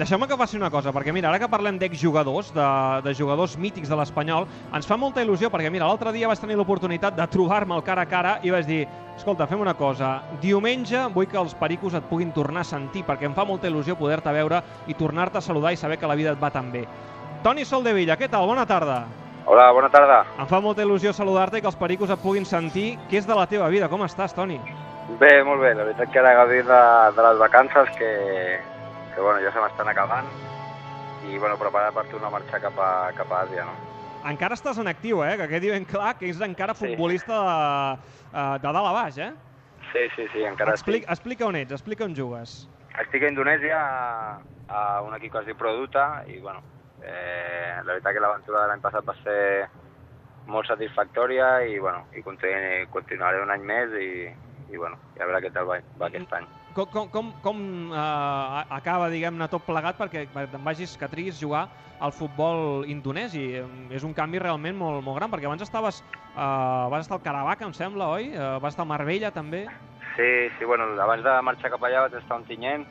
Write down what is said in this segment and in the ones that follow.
Deixeu-me que faci una cosa, perquè mira, ara que parlem d'exjugadors, de, de jugadors mítics de l'Espanyol, ens fa molta il·lusió, perquè mira, l'altre dia vaig tenir l'oportunitat de trobar-me el cara a cara i vaig dir, escolta, fem una cosa, diumenge vull que els pericos et puguin tornar a sentir, perquè em fa molta il·lusió poder-te veure i tornar-te a saludar i saber que la vida et va tan bé. Toni Soldevilla, què tal? Bona tarda. Hola, bona tarda. Em fa molta il·lusió saludar-te i que els pericos et puguin sentir. Què és de la teva vida? Com estàs, Toni? Bé, molt bé. La veritat que ara gaudint de, de les vacances que, que bueno, ja se m'estan acabant i bueno, preparat per tornar a marxar cap a, cap a Àsia, no? Encara estàs en actiu, eh? Que quedi ben clar que és encara Sí. futbolista de, eh, de dalt a baix, eh? Sí, sí, sí, encara Explica, explica on ets, explica on jugues. estic. Estic a Indonèsia a, a un equip que es diu Produta i bueno, eh, la veritat que l'aventura de l'any passat va ser molt satisfactòria i bueno, i continu, continuaré un any més i, i bueno, i a veure què tal va, va aquest any. Com, com, com, com eh, acaba, diguem-ne, tot plegat perquè te'n vagis, que triguis jugar al futbol indonesi? Eh, És un canvi realment molt, molt gran, perquè abans estaves, eh, vas estar al Caravaca, em sembla, oi? Eh, vas estar a Marbella, també, Sí, sí, bueno, abans de marxar cap allà vaig estar a Ontinyent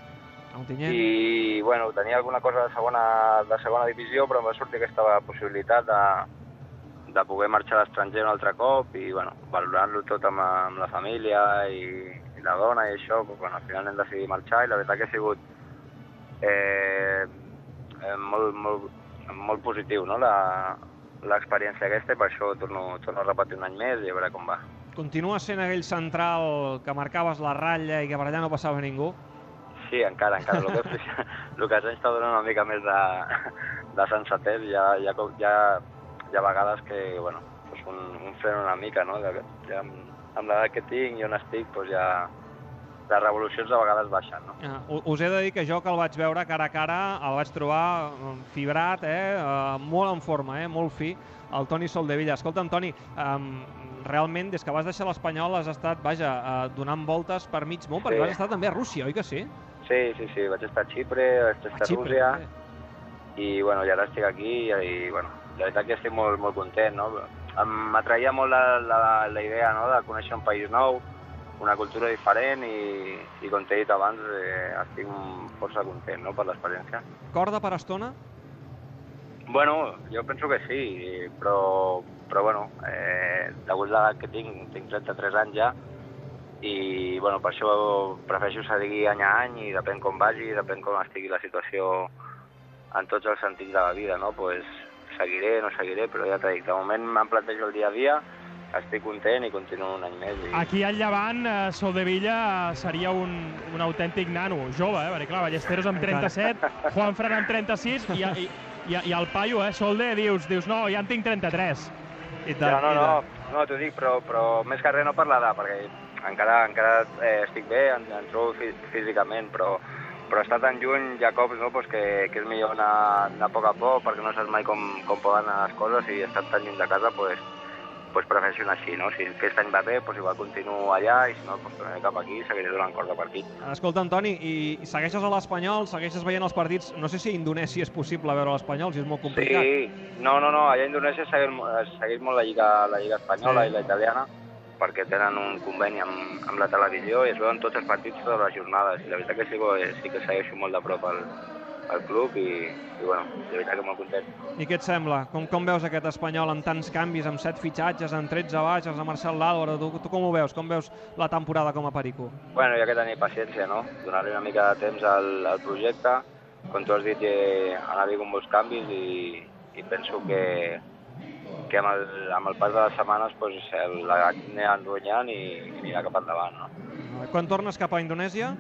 Ontinyent. i bueno, tenia alguna cosa de segona, de segona divisió, però em va sortir aquesta possibilitat de, de poder marxar a l'estranger un altre cop i bueno, valorant-lo tot amb, amb la família i, i la dona i això, doncs, bueno, al final hem decidit marxar i la veritat que ha sigut eh, eh, molt, molt, molt positiu no? l'experiència aquesta i per això torno, torno a repetir un any més i a veure com va. Continua sent aquell central que marcaves la ratlla i que per allà no passava ningú? Sí, encara, encara. El que, el que ens està donant una mica més de, de ha, hi ha, com- hi ha, vegades que, bueno, doncs un, un fren una mica, no? De, ja amb, amb l'edat que tinc i on estic, doncs ja les revolucions de vegades baixen, no? Ah, us he de dir que jo que el vaig veure cara a cara, el vaig trobar eh, fibrat, eh, eh, molt en forma, eh, molt fi, el Toni Soldevilla. Escolta'm, Toni, um, realment, des que vas deixar l'Espanyol has estat, vaja, uh, donant voltes per mig món, perquè Sí. vas estar també a Rússia, oi que sí? Sí, sí, sí, vaig estar a Xipre, vaig estar a, Xipre, Rússia, també. i bueno, i ara estic aquí i, i bueno, la veritat que estic molt, molt content, no? Em- M'atraïa molt la, la, la idea no? de conèixer un país nou, una cultura diferent i, i com t'he dit abans, eh, estic força content no? per l'experiència. Corda per estona? Bueno, jo penso que sí, però, però bueno, eh, degut l'edat que tinc, tinc 33 anys ja, i bueno, per això prefereixo seguir any a any i depèn com vagi, depèn com estigui la situació en tots els sentits de la vida, no? Pues seguiré, no seguiré, però ja t'he dit, de moment em plantejo el dia a dia, estic content i continuo un any més. I... Aquí al llevant, eh, Soldevilla seria un, un autèntic nano, jove, eh? perquè clar, Ballesteros amb 37, Juan Fran amb 36 i, i, i, i el paio, eh, Solde, dius, dius no, ja en tinc 33. I No, no, no, no t'ho dic, però, però més que res no per l'edat, perquè encara, encara eh, estic bé, em, em trobo fí físicament, però, però estar tan lluny ha cops no, pues que, que és millor anar, anar a poc a poc perquè no saps mai com, com poden anar les coses i estar tan lluny de casa pues, pues prefereixo anar així, no? Si aquest any va bé, pues igual continuo allà i si no, pues tornaré cap aquí i seguiré donant corda per aquí. Escolta, Antoni, i i segueixes a l'Espanyol, segueixes veient els partits, no sé si a Indonèsia és possible veure l'Espanyol, si és molt complicat. Sí, no, no, no, allà a Indonèsia segueix, segueix molt la lliga, la lliga espanyola Sí. i la italiana perquè tenen un conveni amb, amb la televisió i es veuen tots els partits totes les jornades i la veritat que sí, que- sí que segueixo molt de prop el, el club i, i bueno, la veritat que molt content. I què et sembla? Com, com veus aquest Espanyol amb tants canvis, amb set fitxatges, amb 13 baixes, amb Marcel Lálvaro? Tu, tu com ho veus? Com veus la temporada com a Perico? Bueno, hi ha que tenir paciència, no? Donar-li una mica de temps al, al projecte. Com tu has dit, eh, han hagut molts canvis i, i penso que, que amb el, amb el pas de les setmanes pues, anirà enronyant i, i anirà cap endavant, no? Quan tornes cap a Indonèsia?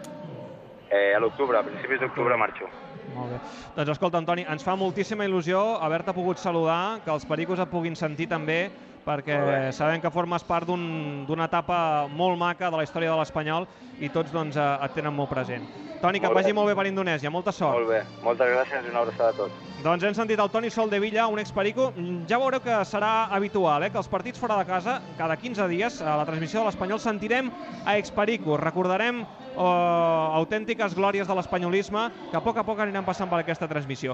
Eh, a l'octubre, a principis d'octubre marxo. Molt bé. Doncs escolta, Antoni, ens fa moltíssima il·lusió haver-te pogut saludar, que els pericos et puguin sentir també, perquè bé. sabem que formes part d'un- d'una etapa molt maca de la història de l'Espanyol i tots doncs, eh, et tenen molt present. Toni, que et Molt bé. vagi molt bé per Indonèsia, molta sort. Molt bé, moltes gràcies i una abraçada a tots. Doncs hem sentit el Toni Soldevilla, un experico. Ja veureu que serà habitual, eh? que els partits fora de casa, cada 15 dies, a la transmissió de l'Espanyol, sentirem a experico. Recordarem eh, autèntiques glòries de l'espanyolisme que a poc a poc aniran passant per aquesta transmissió.